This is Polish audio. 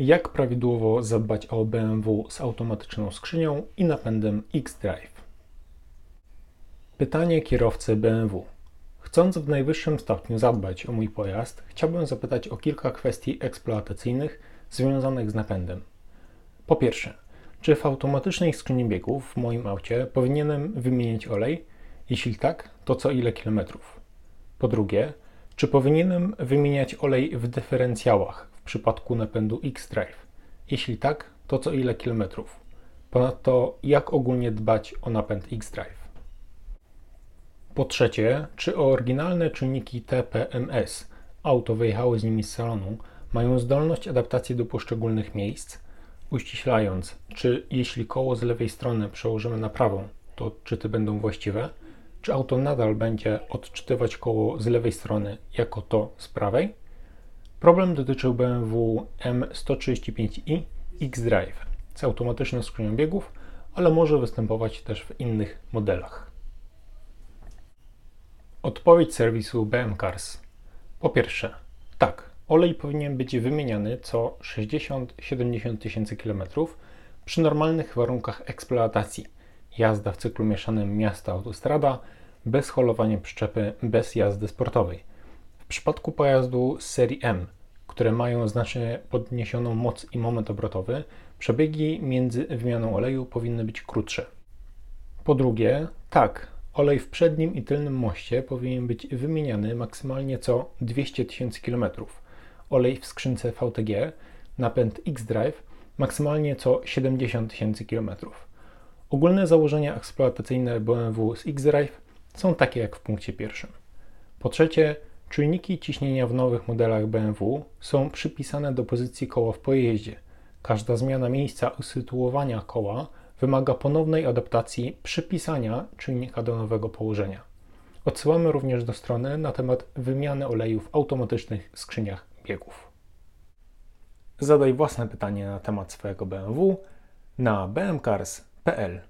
Jak prawidłowo zadbać o BMW z automatyczną skrzynią i napędem X-Drive? Pytanie kierowcy BMW. Chcąc w najwyższym stopniu zadbać o mój pojazd, chciałbym zapytać o kilka kwestii eksploatacyjnych związanych z napędem. Po pierwsze, czy w automatycznej skrzyni biegów w moim aucie powinienem wymienić olej? Jeśli tak, to co ile kilometrów? Po drugie, czy powinienem wymieniać olej w dyferencjałach w przypadku napędu X-Drive? Jeśli tak, to co ile kilometrów? Ponadto, jak ogólnie dbać o napęd X-Drive? Po trzecie, czy oryginalne czujniki TPMS, auto wyjechały z nimi z salonu, mają zdolność adaptacji do poszczególnych miejsc? Uściślając, czy jeśli koło z lewej strony przełożymy na prawą, to odczyty będą właściwe? Czy auto nadal będzie odczytywać koło z lewej strony jako to z prawej? Problem dotyczył BMW M135i X-Drive z automatyczną skrzynią biegów, ale może występować też w innych modelach. Odpowiedź serwisu BM Cars. Po pierwsze, tak, olej powinien być wymieniany co 60-70 tysięcy kilometrów przy normalnych warunkach eksploatacji. Jazda w cyklu mieszanym miasta-autostrada, bez holowania przyczepy, bez jazdy sportowej. Przypadku pojazdu z serii M, które mają znacznie podniesioną moc i moment obrotowy, przebiegi między wymianą oleju powinny być krótsze. Po drugie, tak, olej w przednim i tylnym moście powinien być wymieniany maksymalnie co 200 tysięcy km. Olej w skrzynce VTG, napęd X-Drive maksymalnie co 70 tysięcy km. Ogólne założenia eksploatacyjne BMW z X-Drive są takie jak w punkcie pierwszym. Po trzecie, czujniki ciśnienia w nowych modelach BMW są przypisane do pozycji koła w pojeździe. Każda zmiana miejsca usytuowania koła wymaga ponownej adaptacji przypisania czujnika do nowego położenia. Odsyłamy również do strony na temat wymiany oleju w automatycznych skrzyniach biegów. Zadaj własne pytanie na temat swojego BMW na bmcars.pl